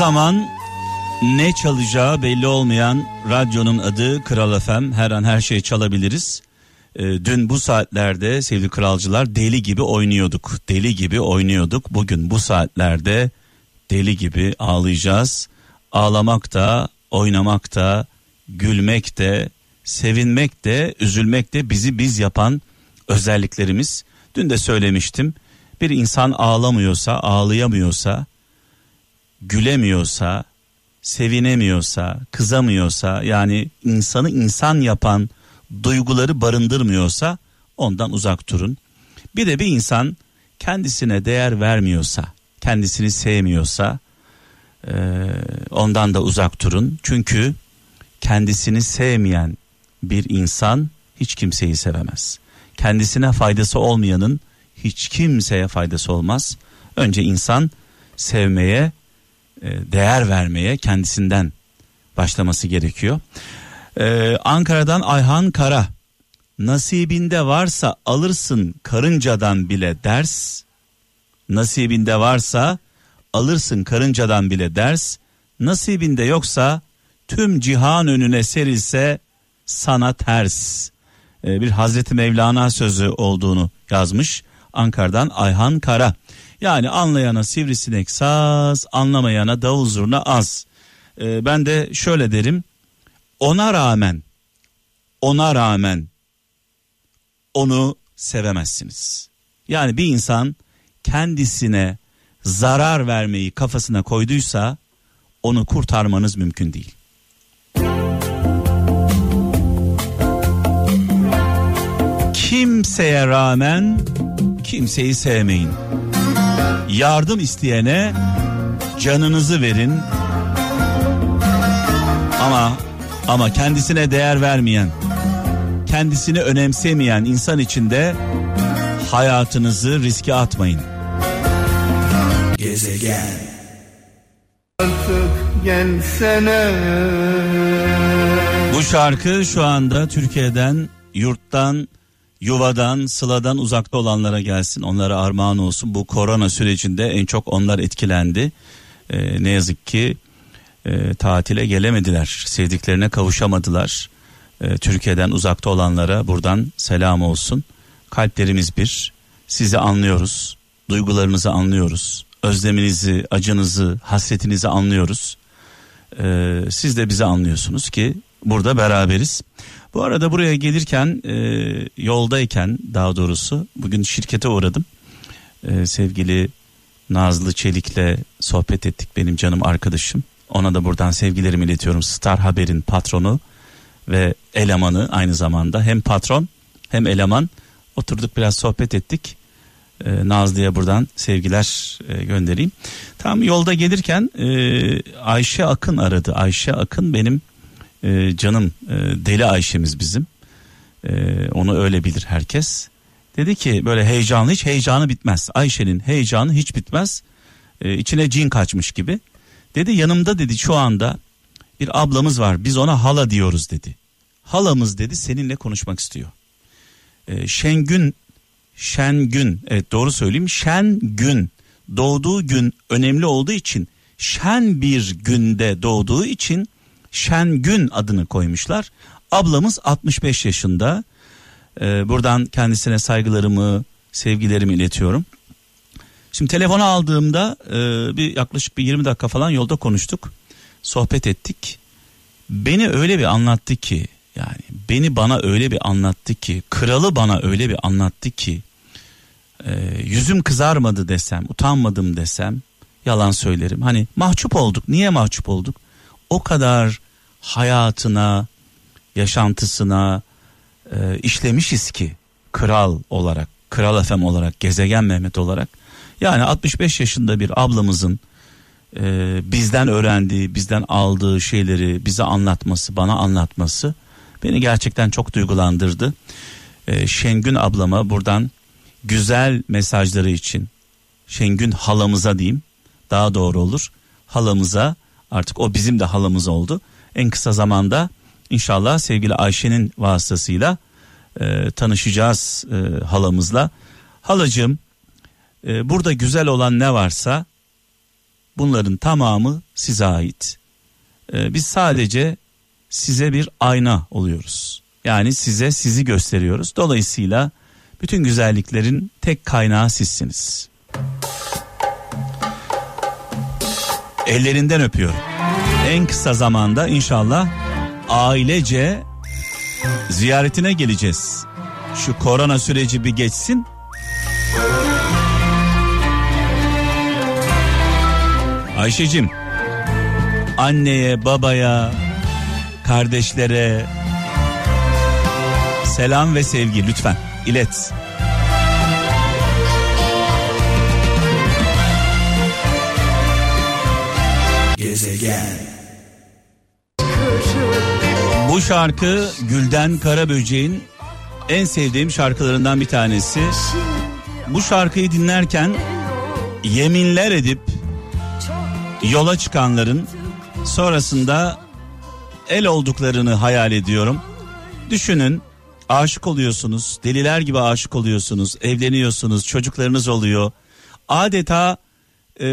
zaman ne çalacağı belli olmayan radyonun adı Kral FM. Her an her şeyi çalabiliriz. E, dün bu saatlerde sevgili kralcılar deli gibi oynuyorduk. Deli gibi oynuyorduk. Bugün bu saatlerde deli gibi ağlayacağız. Ağlamak da, oynamak da, gülmek de, sevinmek de, üzülmek de bizi biz yapan özelliklerimiz. Dün de söylemiştim. Bir insan ağlamıyorsa, ağlayamıyorsa, gülemiyorsa, sevinemiyorsa, kızamıyorsa yani insanı insan yapan duyguları barındırmıyorsa ondan uzak durun. Bir de bir insan kendisine değer vermiyorsa, kendisini sevmiyorsa e, ondan da uzak durun. Çünkü kendisini sevmeyen bir insan hiç kimseyi sevemez. Kendisine faydası olmayanın hiç kimseye faydası olmaz. Önce insan sevmeye, değer vermeye kendisinden başlaması gerekiyor. Ee, Ankara'dan Ayhan Kara nasibinde varsa alırsın karıncadan bile ders nasibinde varsa alırsın karıncadan bile ders nasibinde yoksa tüm cihan önüne serilse sana ters ee, bir Hazreti Mevlana sözü olduğunu yazmış Ankara'dan Ayhan Kara yani anlayana sivrisinek saz anlamayana davul zurna az ee, ben de şöyle derim ona rağmen ona rağmen onu sevemezsiniz. Yani bir insan kendisine zarar vermeyi kafasına koyduysa onu kurtarmanız mümkün değil. Kimseye rağmen kimseyi sevmeyin. Yardım isteyene canınızı verin. Ama ama kendisine değer vermeyen, kendisini önemsemeyen insan içinde hayatınızı riske atmayın. Gezegen. Bu şarkı şu anda Türkiye'den, yurttan, yuvadan, sıladan uzakta olanlara gelsin. Onlara armağan olsun. Bu korona sürecinde en çok onlar etkilendi. Ee, ne yazık ki e, tatile gelemediler. Sevdiklerine kavuşamadılar. E, Türkiye'den uzakta olanlara buradan selam olsun. Kalplerimiz bir. Sizi anlıyoruz. Duygularınızı anlıyoruz. Özleminizi, acınızı, hasretinizi anlıyoruz. E, siz de bizi anlıyorsunuz ki burada beraberiz. Bu arada buraya gelirken e, yoldayken daha doğrusu bugün şirkete uğradım. E, sevgili Nazlı Çelik'le sohbet ettik benim canım arkadaşım. Ona da buradan sevgilerimi iletiyorum. Star Haber'in patronu ve elemanı aynı zamanda. Hem patron hem eleman. Oturduk biraz sohbet ettik. Ee, Nazlı'ya buradan sevgiler e, göndereyim. Tam yolda gelirken e, Ayşe Akın aradı. Ayşe Akın benim e, canım e, deli Ayşe'miz bizim. E, onu öyle bilir herkes. Dedi ki böyle heyecanlı hiç heyecanı bitmez. Ayşe'nin heyecanı hiç bitmez. E, içine cin kaçmış gibi. Dedi yanımda dedi şu anda bir ablamız var biz ona hala diyoruz dedi. Halamız dedi seninle konuşmak istiyor. Ee, Şengün Şengün evet doğru söyleyeyim Şengün doğduğu gün önemli olduğu için şen bir günde doğduğu için Şengün adını koymuşlar. Ablamız 65 yaşında. Ee, buradan kendisine saygılarımı, sevgilerimi iletiyorum. Şimdi telefonu aldığımda e, bir yaklaşık bir 20 dakika falan yolda konuştuk. Sohbet ettik. Beni öyle bir anlattı ki yani beni bana öyle bir anlattı ki kralı bana öyle bir anlattı ki e, yüzüm kızarmadı desem utanmadım desem yalan söylerim. Hani mahcup olduk. Niye mahcup olduk? O kadar hayatına, yaşantısına e, işlemişiz ki kral olarak, kral efem olarak, gezegen Mehmet olarak yani 65 yaşında bir ablamızın e, bizden öğrendiği, bizden aldığı şeyleri bize anlatması, bana anlatması beni gerçekten çok duygulandırdı. E, Şengün ablama buradan güzel mesajları için Şengün halamıza diyeyim daha doğru olur. Halamıza artık o bizim de halamız oldu. En kısa zamanda inşallah sevgili Ayşe'nin vasıtasıyla e, tanışacağız e, halamızla. Halacığım e, burada güzel olan ne varsa bunların tamamı size ait. Ee, biz sadece size bir ayna oluyoruz. Yani size sizi gösteriyoruz. Dolayısıyla bütün güzelliklerin tek kaynağı sizsiniz. Ellerinden öpüyorum. En kısa zamanda inşallah ailece ziyaretine geleceğiz. Şu korona süreci bir geçsin. Ayşe'cim anneye babaya kardeşlere selam ve sevgi lütfen ilet. Gezegen Bu şarkı Gülden Karaböcek'in en sevdiğim şarkılarından bir tanesi. Bu şarkıyı dinlerken yeminler edip yola çıkanların sonrasında el olduklarını hayal ediyorum. Düşünün aşık oluyorsunuz, deliler gibi aşık oluyorsunuz, evleniyorsunuz, çocuklarınız oluyor. Adeta e,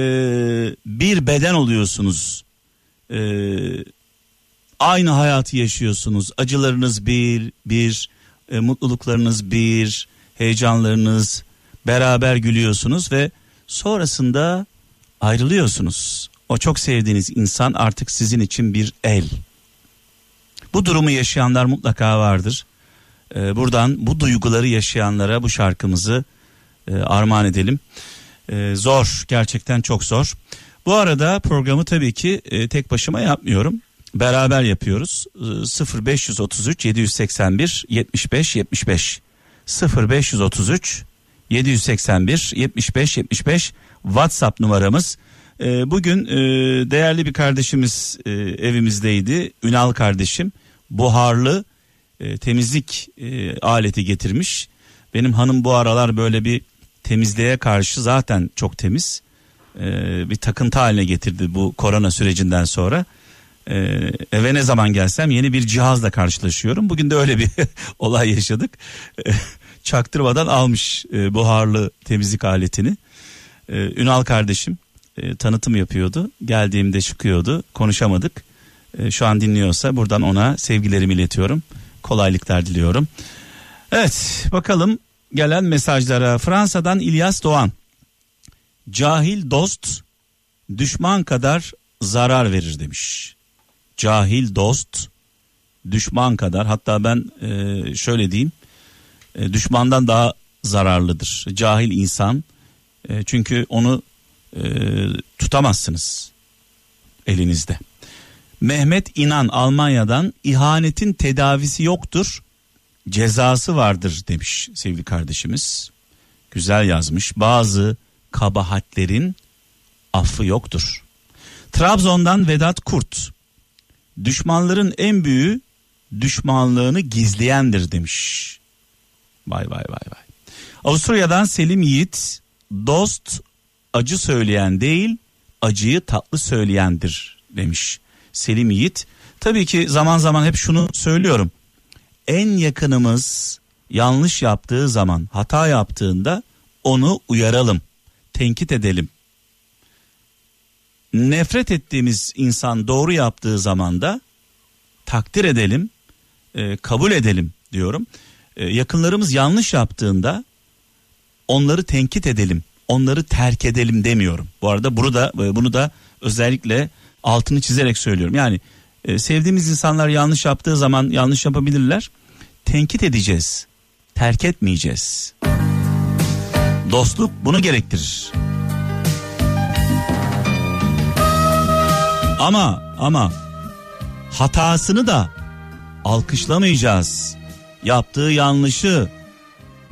bir beden oluyorsunuz. E, aynı hayatı yaşıyorsunuz. Acılarınız bir, bir, e, mutluluklarınız bir, heyecanlarınız beraber gülüyorsunuz ve sonrasında ayrılıyorsunuz. O çok sevdiğiniz insan artık sizin için bir el. Bu durumu yaşayanlar mutlaka vardır. Ee, buradan bu duyguları yaşayanlara bu şarkımızı e, armağan edelim. Ee, zor, gerçekten çok zor. Bu arada programı tabii ki e, tek başıma yapmıyorum. Beraber yapıyoruz. E, 0533 781 75 75 0533 781 75 75 WhatsApp numaramız. E, bugün e, değerli bir kardeşimiz e, evimizdeydi. Ünal kardeşim buharlı e, temizlik e, aleti getirmiş. Benim hanım bu aralar böyle bir temizliğe karşı zaten çok temiz. E, bir takıntı haline getirdi bu korona sürecinden sonra. E, eve ne zaman gelsem yeni bir cihazla karşılaşıyorum. Bugün de öyle bir olay yaşadık. E, çaktırmadan almış e, buharlı temizlik aletini. E, Ünal kardeşim e, tanıtım yapıyordu. Geldiğimde çıkıyordu. Konuşamadık. E, şu an dinliyorsa buradan ona sevgilerimi iletiyorum. Kolaylıklar diliyorum. Evet bakalım gelen mesajlara. Fransa'dan İlyas Doğan. Cahil dost düşman kadar zarar verir demiş. Cahil dost düşman kadar hatta ben e, şöyle diyeyim e, düşmandan daha zararlıdır. Cahil insan e, çünkü onu e, tutamazsınız elinizde. Mehmet İnan Almanya'dan ihanetin tedavisi yoktur cezası vardır demiş sevgili kardeşimiz. Güzel yazmış bazı kabahatlerin affı yoktur. Trabzon'dan Vedat Kurt düşmanların en büyüğü düşmanlığını gizleyendir demiş. Vay vay vay vay. Avusturya'dan Selim Yiğit dost acı söyleyen değil acıyı tatlı söyleyendir demiş Selim Yiğit. Tabii ki zaman zaman hep şunu söylüyorum. En yakınımız yanlış yaptığı zaman hata yaptığında onu uyaralım, tenkit edelim. Nefret ettiğimiz insan doğru yaptığı zaman da takdir edelim, e, kabul edelim diyorum. E, yakınlarımız yanlış yaptığında onları tenkit edelim, onları terk edelim demiyorum. Bu arada bunu da e, bunu da özellikle altını çizerek söylüyorum. Yani e, sevdiğimiz insanlar yanlış yaptığı zaman yanlış yapabilirler. Tenkit edeceğiz. Terk etmeyeceğiz. Dostluk bunu gerektirir. Ama ama hatasını da alkışlamayacağız. Yaptığı yanlışı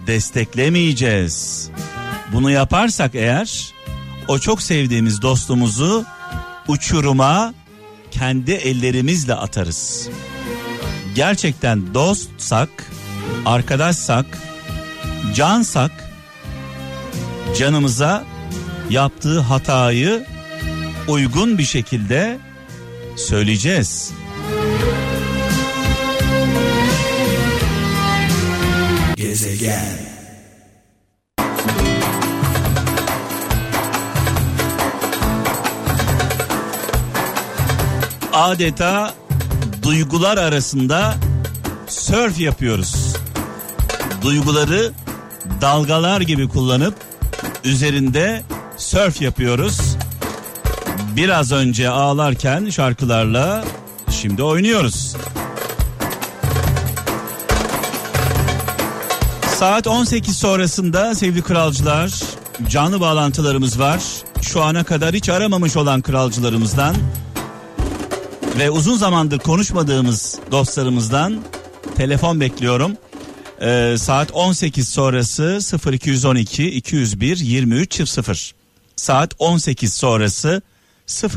desteklemeyeceğiz. Bunu yaparsak eğer o çok sevdiğimiz dostumuzu uçuruma kendi ellerimizle atarız. Gerçekten dostsak, arkadaşsak, cansak canımıza yaptığı hatayı uygun bir şekilde söyleyeceğiz. Gezegen adeta duygular arasında surf yapıyoruz. Duyguları dalgalar gibi kullanıp üzerinde surf yapıyoruz. Biraz önce ağlarken şarkılarla şimdi oynuyoruz. Saat 18 sonrasında sevgili kralcılar canlı bağlantılarımız var. Şu ana kadar hiç aramamış olan kralcılarımızdan ve uzun zamandır konuşmadığımız dostlarımızdan telefon bekliyorum. Ee, saat 18 sonrası 0212 201 23 0 saat 18 sonrası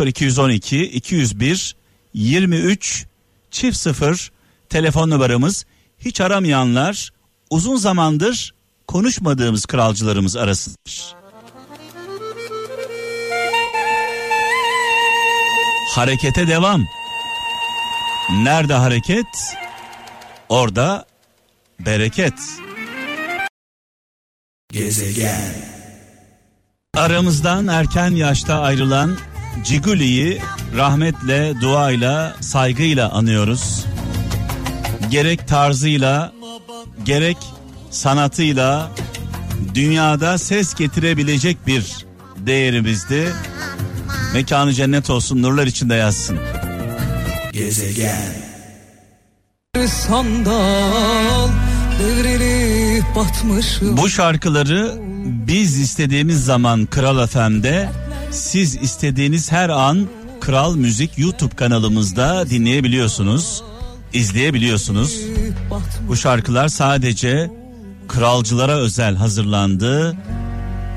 0212 201 23 çift 0 telefon numaramız hiç aramayanlar uzun zamandır konuşmadığımız kralcılarımız arasındadır. Harekete devam. Nerede hareket? Orada bereket. Gezegen. Aramızdan erken yaşta ayrılan Ciguli'yi rahmetle, duayla, saygıyla anıyoruz. Gerek tarzıyla, gerek sanatıyla dünyada ses getirebilecek bir değerimizdi. Mekanı cennet olsun, nurlar içinde yazsın. Gezegen. Sandal Bu şarkıları biz istediğimiz zaman Kral FM'de, siz istediğiniz her an Kral Müzik YouTube kanalımızda dinleyebiliyorsunuz, izleyebiliyorsunuz. Bu şarkılar sadece kralcılara özel hazırlandı.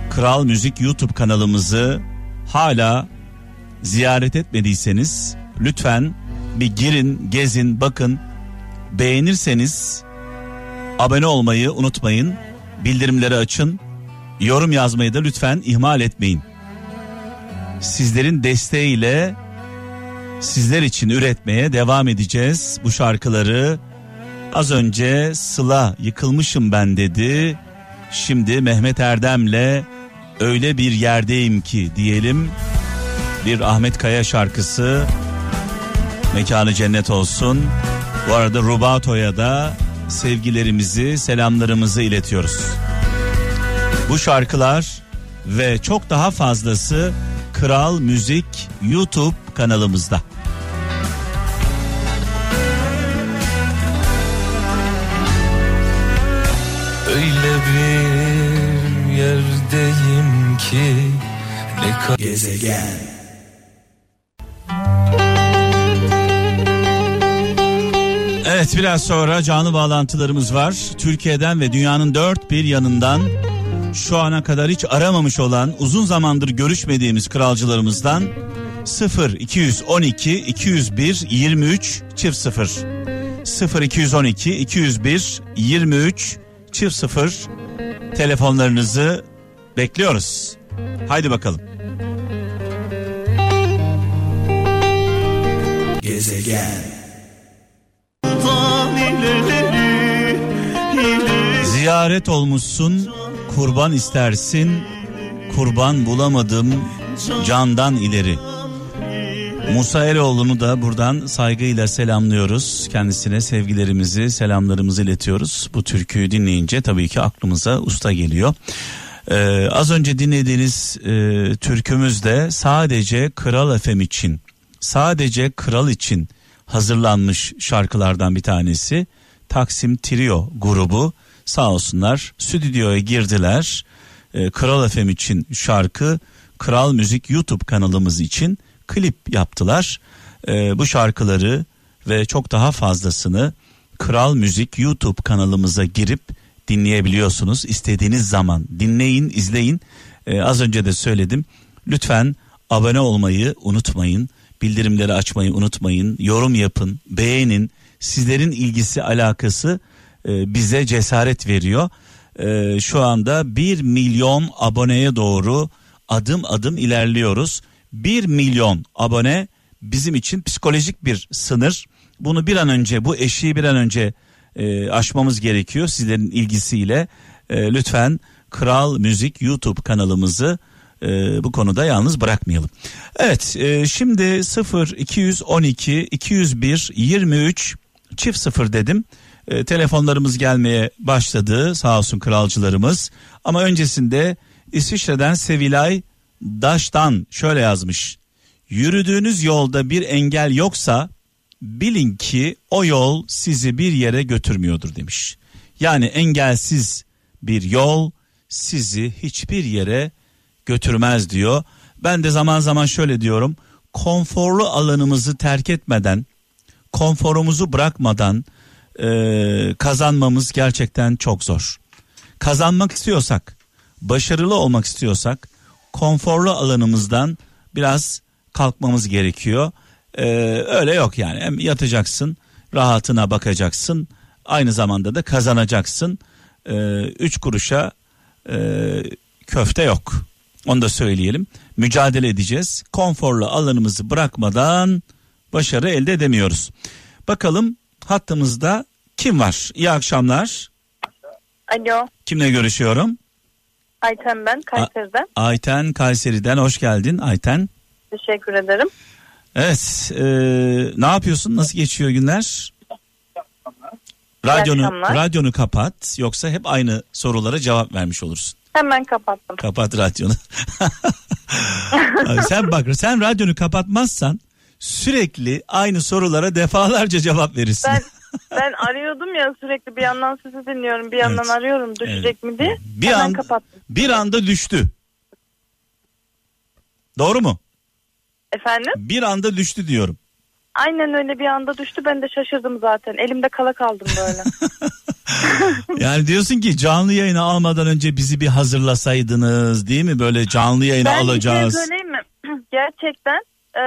Kral Müzik YouTube kanalımızı hala ziyaret etmediyseniz lütfen bir girin, gezin, bakın. Beğenirseniz abone olmayı unutmayın. Bildirimleri açın. Yorum yazmayı da lütfen ihmal etmeyin. Sizlerin desteğiyle sizler için üretmeye devam edeceğiz bu şarkıları. Az önce Sıla yıkılmışım ben dedi. Şimdi Mehmet Erdem'le öyle bir yerdeyim ki diyelim. Bir Ahmet Kaya şarkısı. Mekanı cennet olsun. Bu arada Rubato'ya da sevgilerimizi, selamlarımızı iletiyoruz. Bu şarkılar ve çok daha fazlası Kral Müzik YouTube kanalımızda. Öyle bir yerdeyim ki ne gezegen Evet biraz sonra canlı bağlantılarımız var. Türkiye'den ve dünyanın dört bir yanından şu ana kadar hiç aramamış olan uzun zamandır görüşmediğimiz kralcılarımızdan 0 212 201 23 çift 0 0 212 201 23 çift 0 telefonlarınızı bekliyoruz. Haydi bakalım. Ziyaret olmuşsun, kurban istersin, kurban bulamadım candan ileri. Musa Eroğlu'nu da buradan saygıyla selamlıyoruz. Kendisine sevgilerimizi, selamlarımızı iletiyoruz. Bu türküyü dinleyince tabii ki aklımıza usta geliyor. Ee, az önce dinlediğiniz e, türkümüz de sadece Kral Efem için, sadece Kral için hazırlanmış şarkılardan bir tanesi. Taksim Trio grubu sağ olsunlar stüdyoya girdiler. E, Kral FM için şarkı, Kral Müzik YouTube kanalımız için klip yaptılar. E, bu şarkıları ve çok daha fazlasını Kral Müzik YouTube kanalımıza girip dinleyebiliyorsunuz. istediğiniz zaman dinleyin, izleyin. E, az önce de söyledim. Lütfen abone olmayı unutmayın. Bildirimleri açmayı unutmayın. Yorum yapın, beğenin. Sizlerin ilgisi, alakası e, bize cesaret veriyor. E, şu anda 1 milyon aboneye doğru adım adım ilerliyoruz. 1 milyon abone bizim için psikolojik bir sınır. Bunu bir an önce bu eşiği bir an önce e, aşmamız gerekiyor sizlerin ilgisiyle. Lütfen Kral Müzik YouTube kanalımızı e, bu konuda yalnız bırakmayalım. Evet e, şimdi 0 212 201 23 çift sıfır dedim. E, telefonlarımız gelmeye başladı sağ olsun kralcılarımız. Ama öncesinde İsviçre'den Sevilay Daş'tan şöyle yazmış. Yürüdüğünüz yolda bir engel yoksa bilin ki o yol sizi bir yere götürmüyordur demiş. Yani engelsiz bir yol sizi hiçbir yere götürmez diyor. Ben de zaman zaman şöyle diyorum. Konforlu alanımızı terk etmeden, konforumuzu bırakmadan e, kazanmamız gerçekten çok zor. Kazanmak istiyorsak, başarılı olmak istiyorsak konforlu alanımızdan biraz kalkmamız gerekiyor. Ee, öyle yok yani hem yatacaksın rahatına bakacaksın aynı zamanda da kazanacaksın. Ee, üç kuruşa e, köfte yok onu da söyleyelim mücadele edeceğiz konforlu alanımızı bırakmadan başarı elde edemiyoruz. Bakalım hattımızda kim var? İyi akşamlar. Alo. Kimle görüşüyorum? Ayten ben Kayseri'den. Ayten Kayseri'den hoş geldin Ayten. Teşekkür ederim. Evet e, ne yapıyorsun nasıl geçiyor günler? Radyonu, radyonu kapat yoksa hep aynı sorulara cevap vermiş olursun. Hemen kapattım. Kapat radyonu. sen bak sen radyonu kapatmazsan sürekli aynı sorulara defalarca cevap verirsin. Ben ben arıyordum ya sürekli bir yandan sizi dinliyorum bir yandan evet. arıyorum düşecek mi diye. Bir Hemen an, kapattım. Bir anda düştü. Doğru mu? Efendim? Bir anda düştü diyorum. Aynen öyle bir anda düştü ben de şaşırdım zaten. Elimde kala kaldım böyle. yani diyorsun ki canlı yayını almadan önce bizi bir hazırlasaydınız değil mi? Böyle canlı yayını ben alacağız. Ben söyleyeyim mi? Gerçekten e,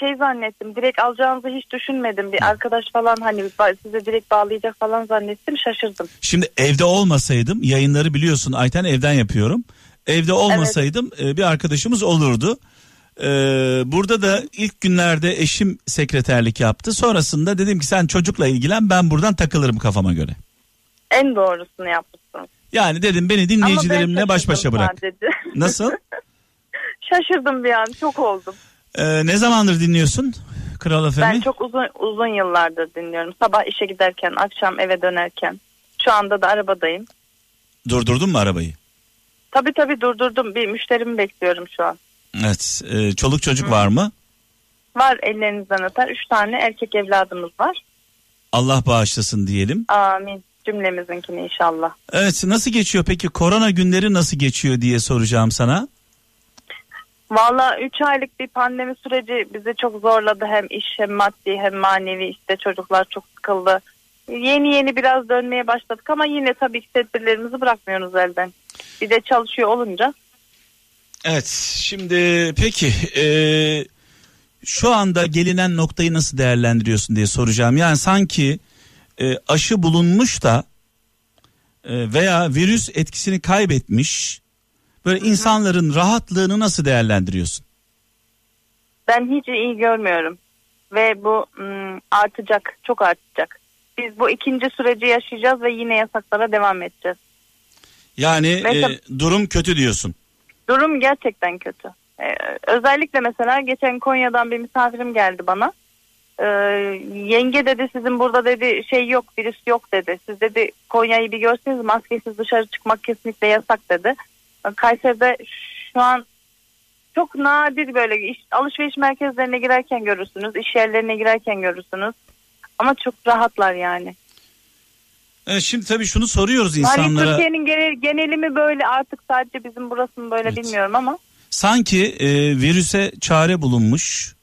şey zannettim. Direkt alacağınızı hiç düşünmedim. Bir arkadaş falan hani size direkt bağlayacak falan zannettim. Şaşırdım. Şimdi evde olmasaydım yayınları biliyorsun Ayten evden yapıyorum. Evde olmasaydım evet. bir arkadaşımız olurdu. Ee, burada da ilk günlerde eşim sekreterlik yaptı. Sonrasında dedim ki sen çocukla ilgilen ben buradan takılırım kafama göre. En doğrusunu yapmışsın. Yani dedim beni dinleyicilerimle baş başa bırak. Dedi. Nasıl? Şaşırdım bir an çok oldum. Ee, ne zamandır dinliyorsun Kral FM? Ben çok uzun uzun yıllardır dinliyorum. Sabah işe giderken, akşam eve dönerken. Şu anda da arabadayım. Durdurdun mu arabayı? Tabii tabii durdurdum. Bir müşterimi bekliyorum şu an. Evet. E, çoluk çocuk Hı. var mı? Var ellerinizden öper. Üç tane erkek evladımız var. Allah bağışlasın diyelim. Amin. Cümlemizinkini inşallah. Evet nasıl geçiyor peki korona günleri nasıl geçiyor diye soracağım sana. Valla 3 aylık bir pandemi süreci bizi çok zorladı. Hem iş hem maddi hem manevi işte çocuklar çok sıkıldı. Yeni yeni biraz dönmeye başladık ama yine tabii ki tedbirlerimizi bırakmıyoruz elden. Bir de çalışıyor olunca. Evet şimdi peki e, şu anda gelinen noktayı nasıl değerlendiriyorsun diye soracağım. Yani sanki e, aşı bulunmuş da e, veya virüs etkisini kaybetmiş böyle insanların rahatlığını nasıl değerlendiriyorsun? Ben hiç iyi görmüyorum ve bu ım, artacak çok artacak. Biz bu ikinci süreci yaşayacağız ve yine yasaklara devam edeceğiz. Yani Mesela, e, durum kötü diyorsun. Durum gerçekten kötü. Ee, özellikle mesela geçen Konya'dan bir misafirim geldi bana. Ee, yenge dedi sizin burada dedi şey yok virüs yok dedi. Siz dedi Konya'yı bir görseniz maskesiz dışarı çıkmak kesinlikle yasak dedi. Kayseri'de şu an çok nadir böyle iş, alışveriş merkezlerine girerken görürsünüz, iş yerlerine girerken görürsünüz. Ama çok rahatlar yani. Evet, şimdi tabii şunu soruyoruz insanlara. Hani Türkiye'nin genel, geneli mi böyle artık sadece bizim burası mı böyle evet. bilmiyorum ama. Sanki e, virüse çare bulunmuş.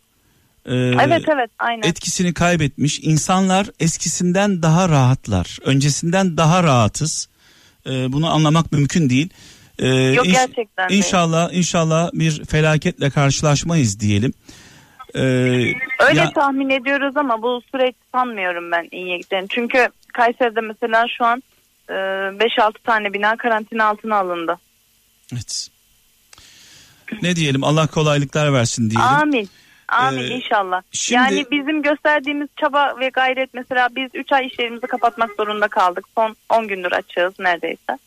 E, evet evet aynen. Etkisini kaybetmiş. İnsanlar eskisinden daha rahatlar. Öncesinden daha rahatız. E, bunu anlamak mümkün değil. E, Yok inş, gerçekten. İnşallah inşallah bir felaketle karşılaşmayız diyelim. Ee, Öyle ya... tahmin ediyoruz ama bu süreç sanmıyorum ben iyi gideceğini. Çünkü Kayseri'de mesela şu an e, 5-6 tane bina karantina altına alındı. Evet. Ne diyelim Allah kolaylıklar versin diyelim. Amin. Amin ee, inşallah. Şimdi... Yani bizim gösterdiğimiz çaba ve gayret mesela biz 3 ay işlerimizi kapatmak zorunda kaldık. Son 10 gündür açığız neredeyse.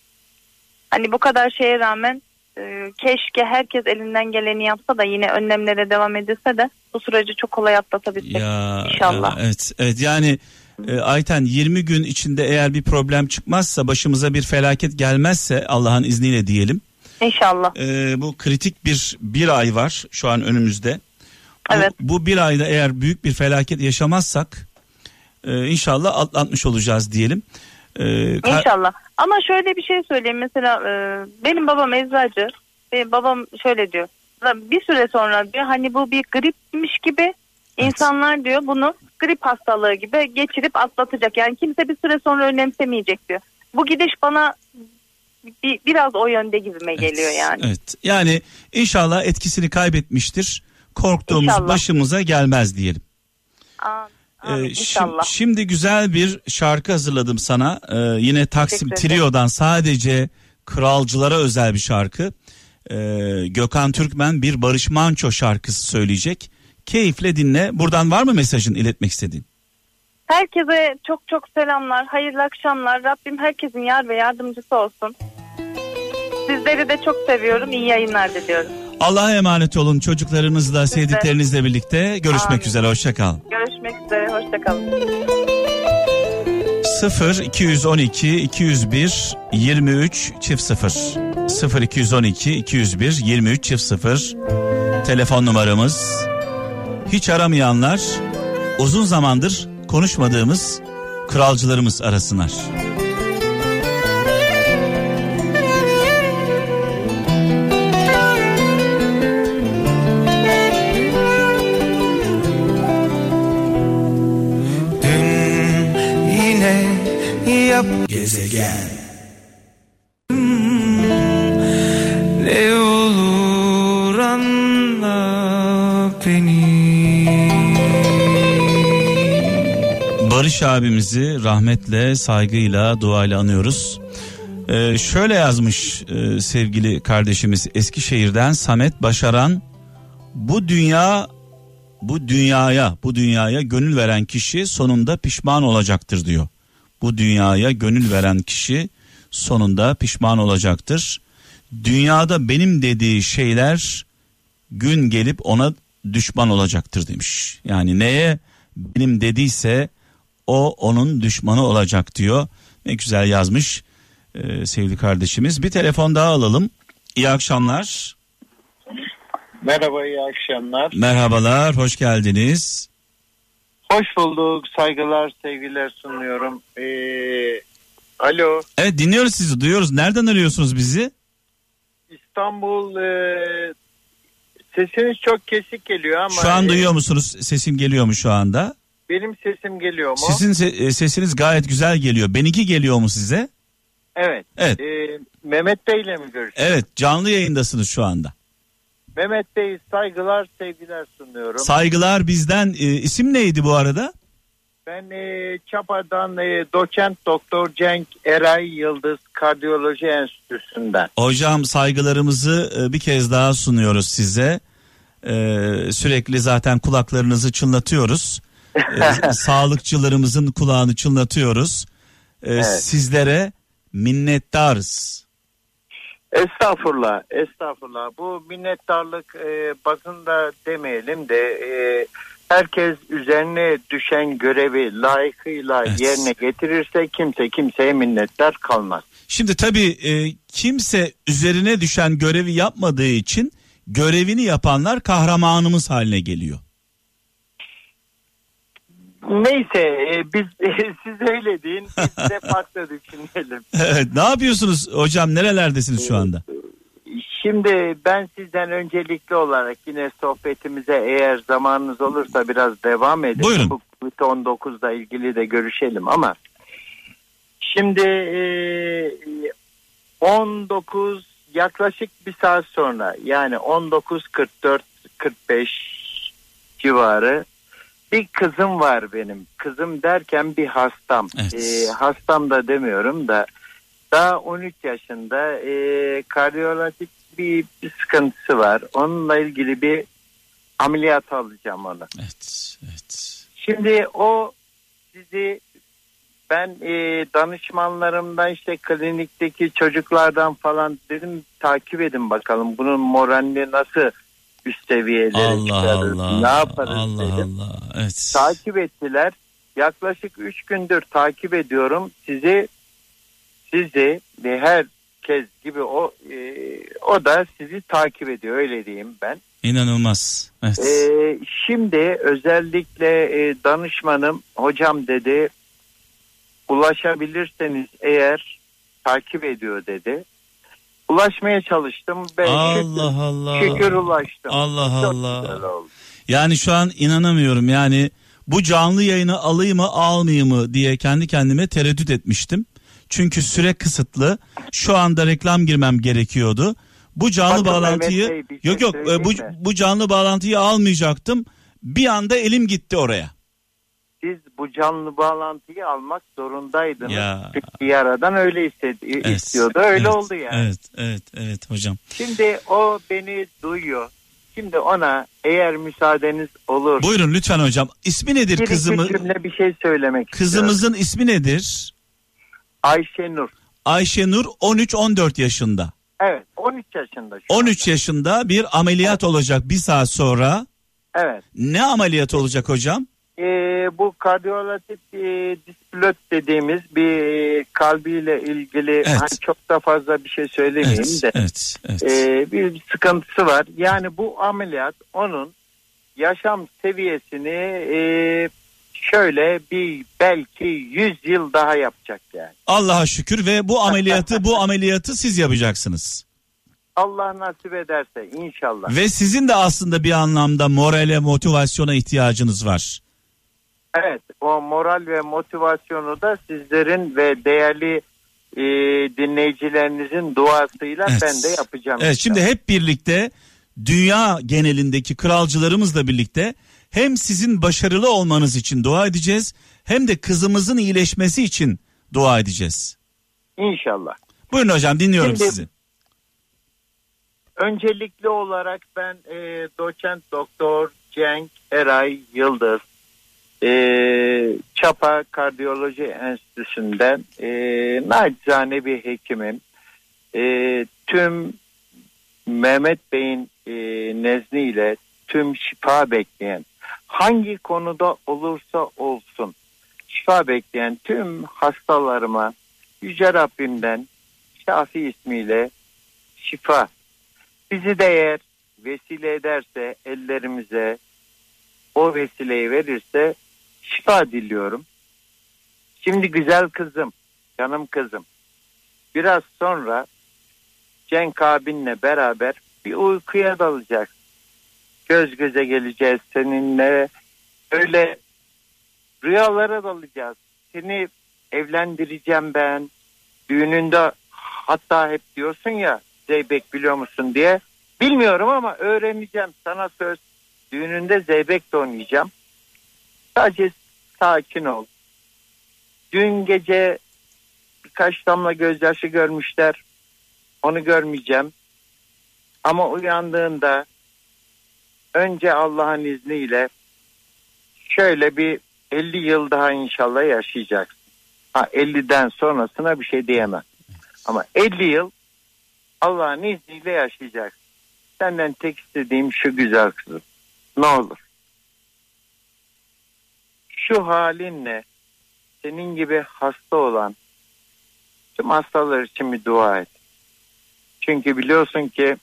Hani bu kadar şeye rağmen e, keşke herkes elinden geleni yapsa da yine önlemlere devam edilse de bu süreci çok kolay atlatabilsek Ya, inşallah. ya, evet, evet yani e, Ayten 20 gün içinde eğer bir problem çıkmazsa başımıza bir felaket gelmezse Allah'ın izniyle diyelim. İnşallah. e, bu kritik bir bir ay var şu an önümüzde. Bu, Evet. bu bir ayda eğer büyük bir felaket yaşamazsak e, inşallah atlatmış olacağız diyelim. E, ka- İnşallah. Ama şöyle bir şey söyleyeyim. Mesela e, benim babam eczacı. Benim babam şöyle diyor. Bir süre sonra diyor hani bu bir gripmiş gibi insanlar diyor bunu grip hastalığı gibi geçirip atlatacak. Yani kimse bir süre sonra önemsemeyecek diyor. Bu gidiş bana bir, biraz o yönde gibime geliyor yani. Evet. Yani inşallah etkisini kaybetmiştir. Korktuğumuz İnşallah. başımıza gelmez diyelim. Aa, Ee, amin, inşallah. şimdi güzel bir şarkı hazırladım sana. Ee, yine Taksim. Trio'dan sadece kralcılara özel bir şarkı. Ee, Gökhan Türkmen bir Barış Manço şarkısı söyleyecek. Keyifle dinle. Buradan var mı mesajın iletmek istediğin? Herkese çok çok selamlar. Hayırlı akşamlar. Rabbim herkesin yar ve yardımcısı olsun. Sizleri de çok seviyorum. İyi yayınlar diliyorum. Allah'a emanet olun çocuklarınızla, sevdiklerinizle birlikte. Görüşmek Amin. üzere. Hoşçakal. Görüşmek üzere. Hoşçakalın. 0 212 201 23 çift 0 0 212 201 23 çift 0 telefon numaramız hiç aramayanlar uzun zamandır konuşmadığımız kralcılarımız arasınlar. Gezegen Ne olur anla beni Barış abimizi rahmetle, saygıyla, duayla anıyoruz. Ee, şöyle yazmış e, sevgili kardeşimiz Eskişehir'den Samet Başaran. Bu dünya, bu dünyaya, bu dünyaya gönül veren kişi sonunda pişman olacaktır diyor. Bu dünyaya gönül veren kişi sonunda pişman olacaktır. Dünyada benim dediği şeyler gün gelip ona düşman olacaktır demiş. Yani neye benim dediyse o onun düşmanı olacak diyor. Ne güzel yazmış e, sevgili kardeşimiz. Bir telefon daha alalım. İyi akşamlar. Merhaba, iyi akşamlar. Merhabalar, hoş geldiniz. Hoş bulduk, saygılar, sevgiler sunuyorum. Ee, alo, Evet dinliyoruz sizi, duyuyoruz. Nereden arıyorsunuz bizi? İstanbul, e, sesiniz çok kesik geliyor ama... Şu an e, duyuyor musunuz? Sesim geliyor mu şu anda? Benim sesim geliyor mu? Sizin se- e, sesiniz gayet güzel geliyor. Benimki geliyor mu size? Evet. Evet. Ee, Mehmet Bey ile mi görüşüyoruz? Evet, canlı yayındasınız şu anda. Mehmet Bey, saygılar, sevgiler sunuyorum. Saygılar bizden. E, isim neydi bu arada? ben e, Çapa'dan e, doçent doktor Cenk Eray Yıldız Kardiyoloji Enstitüsü'nden. Hocam saygılarımızı e, bir kez daha sunuyoruz size. E, sürekli zaten kulaklarınızı çınlatıyoruz. E, sağlıkçılarımızın kulağını çınlatıyoruz. E, Sizlere minnettarız. Estağfurullah, estağfurullah. Bu minnettarlık e, basında demeyelim de e, herkes üzerine düşen görevi layıkıyla Evet. yerine getirirse kimse kimseye minnettar kalmaz. Şimdi tabii e, kimse üzerine düşen görevi yapmadığı için görevini yapanlar kahramanımız haline geliyor. Neyse e, biz siz öyle deyin biz de farklı düşünelim. Evet, ne yapıyorsunuz hocam? Nerelerdesiniz şu anda? Şimdi ben sizden öncelikli olarak yine sohbetimize eğer zamanınız olursa biraz devam edelim. Buyurun. Bu Covid-19'la ilgili de görüşelim ama şimdi e, 19 yaklaşık bir saat sonra yani 19.44-45 civarı bir kızım var benim. Kızım derken bir hastam. Evet. E, hastam da demiyorum da daha 13 yaşında e, kardiyolojik bir, bir sıkıntısı var. Onunla ilgili bir ameliyat alacağım onu. Evet, evet. Şimdi o sizi ben e, danışmanlarımdan işte klinikteki çocuklardan falan dedim takip edin bakalım bunun moralini nasıl üst seviyelere Allah çıkarırız, Allah. ne yaparız Allah dedim. Allah. Evet. Takip ettiler. Yaklaşık 3 gündür takip ediyorum. Sizi sizi ve herkes gibi o e, o da sizi takip ediyor öyle diyeyim ben. İnanılmaz. Evet. Ee, şimdi özellikle e, danışmanım hocam dedi ulaşabilirseniz eğer takip ediyor dedi. Ulaşmaya çalıştım ve Allah şükür, Allah. şükür ulaştım. Allah Çok Allah. Yani şu an inanamıyorum. Yani bu canlı yayını alayım mı almayayım mı diye kendi kendime tereddüt etmiştim. Çünkü süre kısıtlı. Şu anda reklam girmem gerekiyordu. Bu canlı Bakın bağlantıyı Mehmet Bey, şey yok yok e, bu mi? bu canlı bağlantıyı almayacaktım. Bir anda elim gitti oraya. Siz bu canlı bağlantıyı almak zorundaydınız. Ya. Çünkü bir aradan öyle istedi, Evet, istiyordu. Öyle evet, oldu yani. Evet, evet, evet hocam. Şimdi o beni duyuyor. Şimdi ona eğer müsaadeniz olur. Buyurun lütfen hocam. İsmi nedir bir iki kızımı? cümle bir şey söylemek istiyorum. Kızımızın ismi nedir? Ayşenur. Ayşenur 13-14 yaşında. Evet 13 yaşında şu 13 yaşında bir ameliyat olacak bir saat sonra. Evet. Ne ameliyat olacak hocam? Ee, bu kardiyolatif e, displot dediğimiz bir e, kalbiyle ilgili hani çok da fazla bir şey söylemeyeyim Evet, de evet, evet. e, bir, bir sıkıntısı var. Yani bu ameliyat onun yaşam seviyesini e, şöyle bir belki 100 yıl daha yapacak yani. Allah'a şükür ve bu ameliyatı bu ameliyatı siz yapacaksınız. Allah nasip ederse inşallah. Ve sizin de aslında bir anlamda morale, motivasyona ihtiyacınız var. Evet o moral ve motivasyonu da sizlerin ve değerli e, dinleyicilerinizin duasıyla Evet. ben de yapacağım. Evet şimdi hep birlikte dünya genelindeki kralcılarımızla birlikte hem sizin başarılı olmanız için dua edeceğiz hem de kızımızın iyileşmesi için dua edeceğiz. İnşallah. Buyurun hocam dinliyorum Şimdi- sizi. Öncelikli olarak ben e, doçent doktor Cenk Eray Yıldız e, Çapa Kardiyoloji Enstitüsü'nden e, nacizane bir hekimim. E, tüm Mehmet Bey'in e, nezniyle tüm şifa bekleyen hangi konuda olursa olsun şifa bekleyen tüm hastalarıma Yüce Rabbimden Şafi ismiyle şifa bizi de eğer vesile ederse ellerimize o vesileyi verirse şifa diliyorum. Şimdi güzel kızım, canım kızım. Biraz sonra Cenk abinle beraber bir uykuya dalacağız. Göz göze geleceğiz seninle. Öyle rüyalara dalacağız. Seni evlendireceğim ben. Düğününde hatta hep diyorsun ya Zeybek biliyor musun diye. Bilmiyorum ama öğreneceğim sana söz. Düğününde Zeybek de oynayacağım. Sadece sakin ol. Dün gece birkaç damla gözyaşı görmüşler. Onu görmeyeceğim. Ama uyandığında önce Allah'ın izniyle şöyle bir 50 yıl daha inşallah yaşayacaksın. Ha 50'den sonrasına bir şey diyemem. Ama 50 yıl Allah'ın izniyle yaşayacaksın. Senden tek istediğim şu güzel kızım. Ne olur. Şu halinle senin gibi hasta olan tüm hastalar için bir dua et. Çünkü biliyorsun ki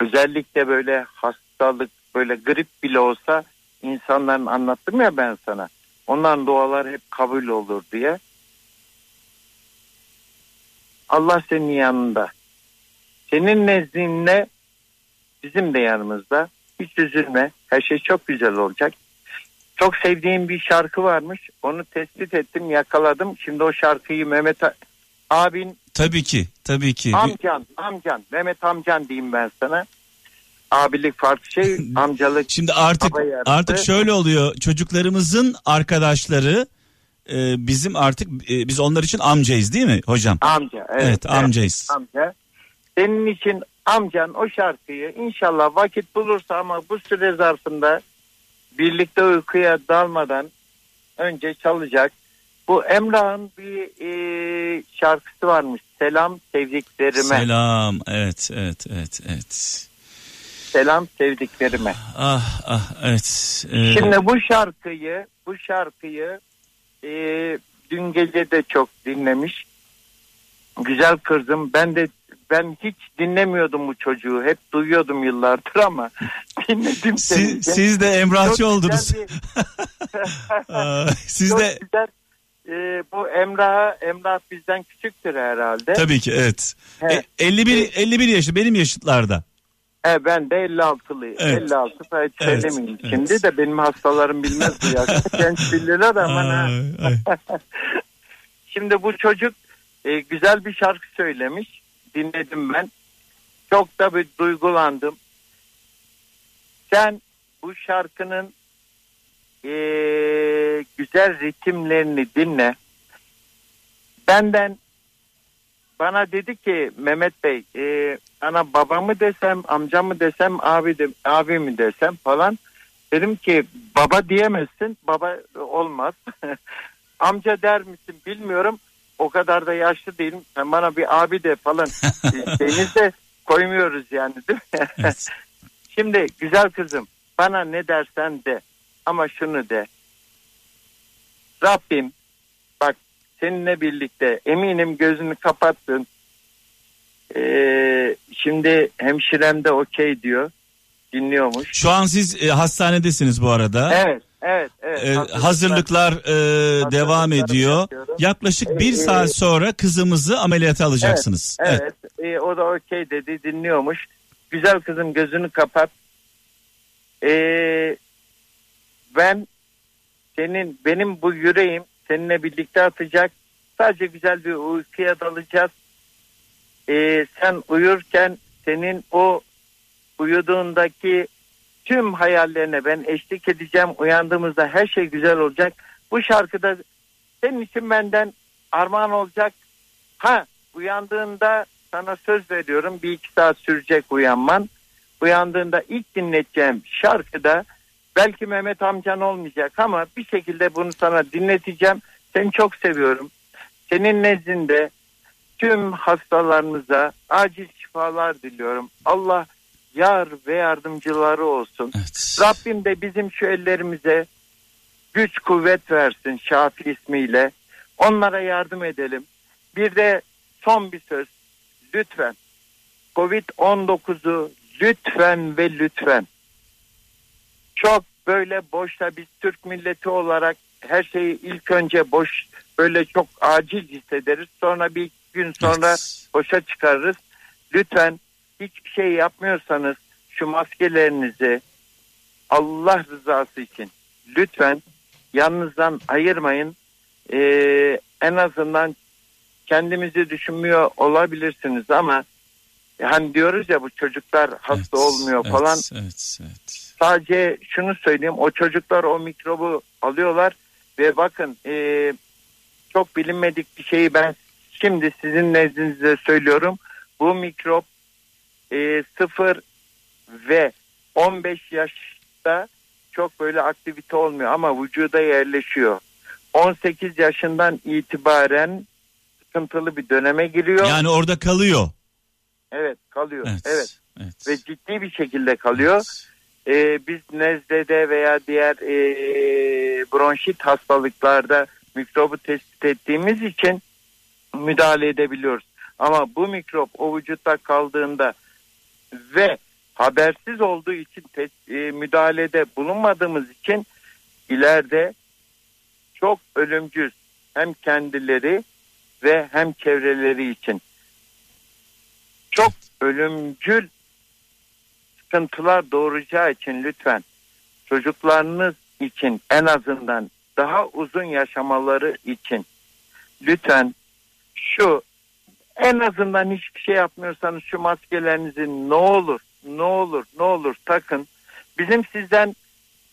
özellikle böyle hastalık böyle grip bile olsa insanların anlattım ya ben sana. Onların dualar hep kabul olur diye. Allah senin yanında. Senin nezdinle bizim de yanımızda. Hiç üzülme. Her şey çok güzel olacak. Çok sevdiğim bir şarkı varmış. Onu tespit ettim, yakaladım. Şimdi o şarkıyı Mehmet abin, Tabii ki, tabii ki. amcan, amcan, Mehmet amcan diyeyim ben sana. Abilik farklı şey, amcalık. Şimdi artık artık şöyle oluyor. Çocuklarımızın arkadaşları e, bizim artık e, biz onlar için amcayız değil mi hocam? Amca. Evet, Evet, amcayız. Amca. Senin için amcan o şarkıyı inşallah vakit bulursa ama bu süre zarfında birlikte uykuya dalmadan önce çalacak. Bu Emrah'ın bir e, şarkısı varmış. Selam sevdiklerime. Selam, Selam. Evet, evet, evet, evet. sevdiklerime. Ah, ah, evet. Ee, Şimdi bu şarkıyı, bu şarkıyı e, dün gece de çok dinlemiş. Güzel kızım. Ben de ben hiç dinlemiyordum bu çocuğu. Hep duyuyordum yıllardır ama dinledim seni. siz, siz de Emrahçı Çok oldunuz. bir- siz Çok de güzel. Ee, bu Emrah Emrah bizden küçüktür herhalde. tabii ki evet. He. E, 51 51 yaşlı benim yaşıtlarda. He, ben de 56'lıyım. Evet. 56 hiç Evet, söylemeyeyim. evet. Şimdi de benim hastalarım bilmez bu yaşta. Genç bilirler ama ha. Şimdi bu çocuk e, güzel bir şarkı söylemiş. Dinledim ben. Çok da bir duygulandım. Sen bu şarkının e, güzel ritimlerini dinle. Benden bana dedi ki Mehmet Bey e, ana babamı desem amcamı desem abi de, abi mi desem falan. Dedim ki baba diyemezsin baba olmaz. Amca der misin bilmiyorum. O kadar da yaşlı değilim. Sen bana bir abi de falan. Deniz de koymuyoruz yani değil mi? Evet. Şimdi güzel kızım bana ne dersen de ama şunu de. Rabbim bak seninle birlikte eminim gözünü kapattın. Ee, şimdi hemşirem de okey diyor. Dinliyormuş. Şu an siz e, hastanedesiniz bu arada. Evet, evet, evet. E, hazırlıklar e, devam ediyor. yapıyorum. Yaklaşık bir Ee, saat sonra kızımızı ameliyata alacaksınız. Evet, e, o da okey dedi dinliyormuş. Güzel kızım gözünü kapat. Ee, ben senin benim bu yüreğim seninle birlikte atacak. Sadece güzel bir uykuya dalacağız. Ee, sen uyurken senin o uyuduğundaki tüm hayallerine ben eşlik edeceğim. Uyandığımızda her şey güzel olacak. Bu şarkıda senin için benden armağan olacak. Ha uyandığında sana söz veriyorum bir iki saat sürecek uyanman. Uyandığında ilk dinleteceğim şarkıda belki Mehmet amcan olmayacak ama bir şekilde bunu sana dinleteceğim. Seni çok seviyorum. Senin nezdinde tüm hastalarımıza acil şifalar diliyorum. Allah yar ve yardımcıları olsun. Evet. Rabbim de bizim şu ellerimize güç kuvvet versin Şafi ismiyle. Onlara yardım edelim. Bir de son bir söz. Lütfen Covid-19'u lütfen ve lütfen çok böyle boşta biz Türk milleti olarak her şeyi ilk önce boş böyle çok acil hissederiz. Sonra bir gün sonra Evet. boşa çıkarırız. Lütfen hiçbir şey yapmıyorsanız şu maskelerinizi Allah rızası için lütfen yanınızdan ayırmayın. Ee, en azından kendimizi düşünmüyor olabilirsiniz ama hani diyoruz ya bu çocuklar hasta Evet, olmuyor evet, falan. Evet, evet. Sadece şunu söyleyeyim o çocuklar o mikrobu alıyorlar ve bakın e, çok bilinmedik bir şeyi ben şimdi sizin nezdinizde söylüyorum. Bu mikrop e, 0 ve 15 yaşta çok böyle aktivite olmuyor ama vücuda yerleşiyor. 18 yaşından itibaren sıkıntılı bir döneme giriyor. Yani orada kalıyor. evet kalıyor. Evet. evet Evet. ve ciddi bir şekilde kalıyor. Ee, biz nezlede veya diğer e, bronşit hastalıklarda mikrobu tespit ettiğimiz için müdahale edebiliyoruz. Ama bu mikrop o vücutta kaldığında ve habersiz olduğu için e, müdahalede bulunmadığımız için ileride çok ölümcül hem kendileri ve hem çevreleri için çok ölümcül sıkıntılar doğuracağı için lütfen çocuklarınız için en azından daha uzun yaşamaları için lütfen şu en azından hiçbir şey yapmıyorsanız şu maskelerinizi ne olur ne olur ne olur takın. Bizim sizden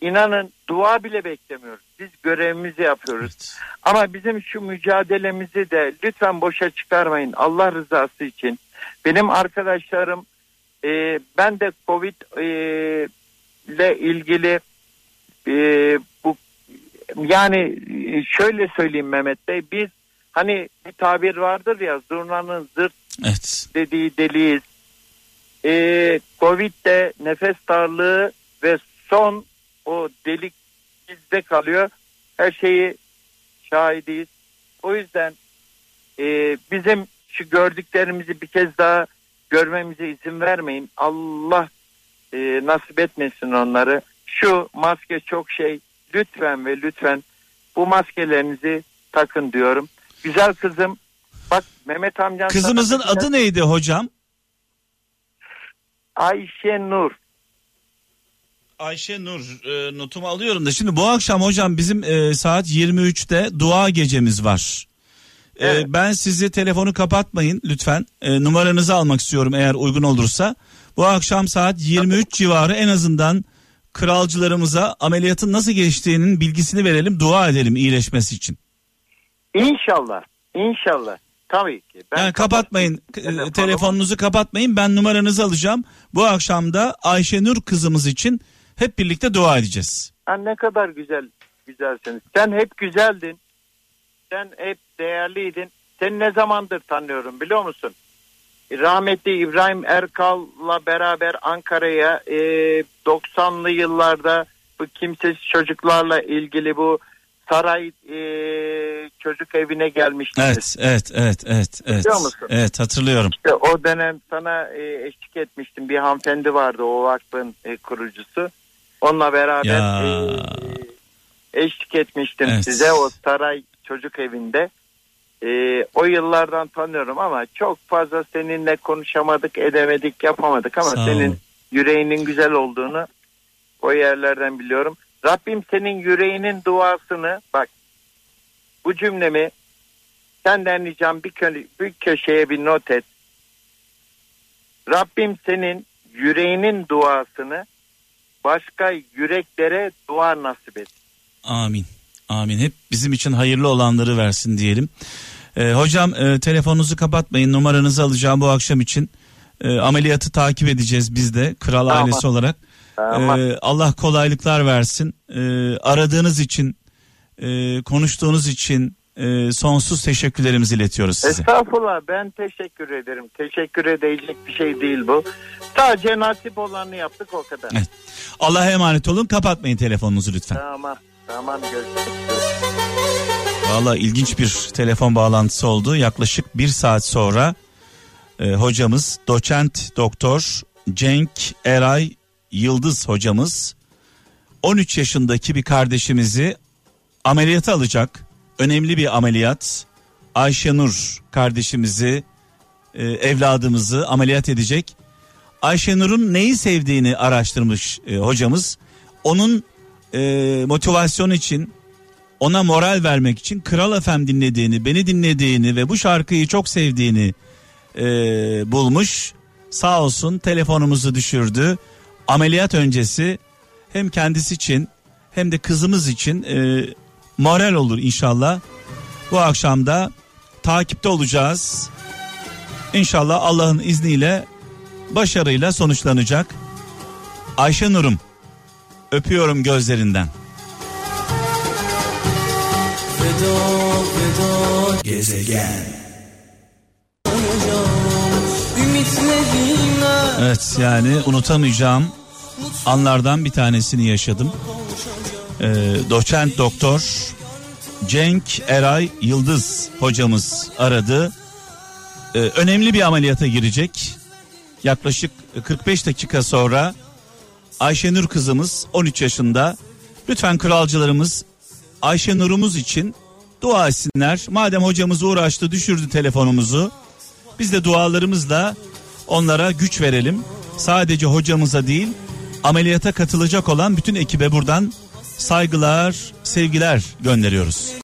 inanın dua bile beklemiyoruz. Biz görevimizi yapıyoruz. Evet. Ama bizim şu mücadelemizi de lütfen boşa çıkarmayın Allah rızası için. Benim arkadaşlarım e, ben de Covid e, ile ilgili e, bu yani e, şöyle söyleyeyim Mehmet Bey biz hani bir tabir vardır ya zurnanın zırt Evet. dediği deliyiz. Ee, Covid'de nefes darlığı ve son o delik bizde kalıyor. Her şeyi şahidiyiz. O yüzden e, bizim şu gördüklerimizi bir kez daha görmemize izin vermeyin. Allah e, nasip etmesin onları. Şu maske çok şey. Lütfen ve lütfen bu maskelerinizi takın diyorum. Güzel kızım. Bak Mehmet amcan sana Kızımızın güzel- adı neydi hocam? Ayşe Nur. Ayşe Nur e, notumu alıyorum da şimdi bu akşam hocam bizim e, saat 23'te dua gecemiz var. E, Evet. ben sizi telefonu kapatmayın lütfen. E, numaranızı almak istiyorum eğer uygun olursa. Bu akşam saat 23 civarı en azından kralcılarımıza ameliyatın nasıl geçtiğinin bilgisini verelim, dua edelim iyileşmesi için. İnşallah. İnşallah. Tabii ki. Ben Yani kapatmayın e, Telefonumu- telefonunuzu kapatmayın. Ben numaranızı alacağım. Bu akşam da Ayşenur kızımız için hep birlikte dua edeceğiz. Ha, ne kadar güzel güzelsiniz. Sen hep güzeldin. Sen hep değerliydin. Seni ne zamandır tanıyorum biliyor musun? Rahmetli İbrahim Erkal'la beraber Ankara'ya e, 90'lı yıllarda bu kimsesiz çocuklarla ilgili bu saray e, çocuk evine gelmiştiniz. Evet, evet, evet, evet, evet. Biliyor musun? Evet, hatırlıyorum. İşte o dönem sana e, eşlik etmiştim. Bir hanımefendi vardı o vakfın e, kurucusu. Onunla beraber Ya. e, eşlik etmiştim Evet. size o saray çocuk evinde. E, o yıllardan tanıyorum ama çok fazla seninle konuşamadık, edemedik, yapamadık ama Sağ ol. senin yüreğinin güzel olduğunu o yerlerden biliyorum. Rabbim senin yüreğinin duasını bak bu cümlemi senden ricam bir, kö- bir köşeye bir not et. Rabbim senin yüreğinin duasını başka yüreklere dua nasip et. Amin. Amin. Hep bizim için hayırlı olanları versin diyelim. Ee, hocam e, telefonunuzu kapatmayın. Numaranızı alacağım bu akşam için. E, ameliyatı takip edeceğiz biz de kral Tamam. ailesi olarak. Tamam. Ee, Allah kolaylıklar versin. Ee, aradığınız için, e, konuştuğunuz için e, sonsuz teşekkürlerimizi iletiyoruz size. Estağfurullah ben teşekkür ederim. Teşekkür edecek bir şey değil bu. Sadece nasip olanı yaptık o kadar. Evet. Allah'a emanet olun. Kapatmayın telefonunuzu lütfen. Tamam. Tamam görüşürüz. Valla ilginç bir telefon bağlantısı oldu. Yaklaşık bir saat sonra e, hocamız doçent doktor Cenk Eray Yıldız hocamız 13 yaşındaki bir kardeşimizi ameliyata alacak. Önemli bir ameliyat. Ayşenur kardeşimizi e, evladımızı ameliyat edecek. Ayşenur'un neyi sevdiğini araştırmış e, hocamız. Onun e, motivasyon için ona moral vermek için Kral FM dinlediğini, beni dinlediğini ve bu şarkıyı çok sevdiğini e, bulmuş. Sağ olsun telefonumuzu düşürdü. Ameliyat öncesi hem kendisi için hem de kızımız için e, moral olur inşallah. Bu akşam da takipte olacağız. İnşallah Allah'ın izniyle başarıyla sonuçlanacak. Ayşe Nur'um öpüyorum gözlerinden. Gezegen Evet yani unutamayacağım anlardan bir tanesini yaşadım. Ee, doçent doktor Cenk Eray Yıldız hocamız aradı. Ee, önemli bir ameliyata girecek. Yaklaşık 45 dakika sonra Ayşenur kızımız 13 yaşında. Lütfen kralcılarımız Ayşenur'umuz için dua etsinler. Madem hocamız uğraştı düşürdü telefonumuzu. Biz de dualarımızla onlara güç verelim. Sadece hocamıza değil ameliyata katılacak olan bütün ekibe buradan saygılar, sevgiler gönderiyoruz.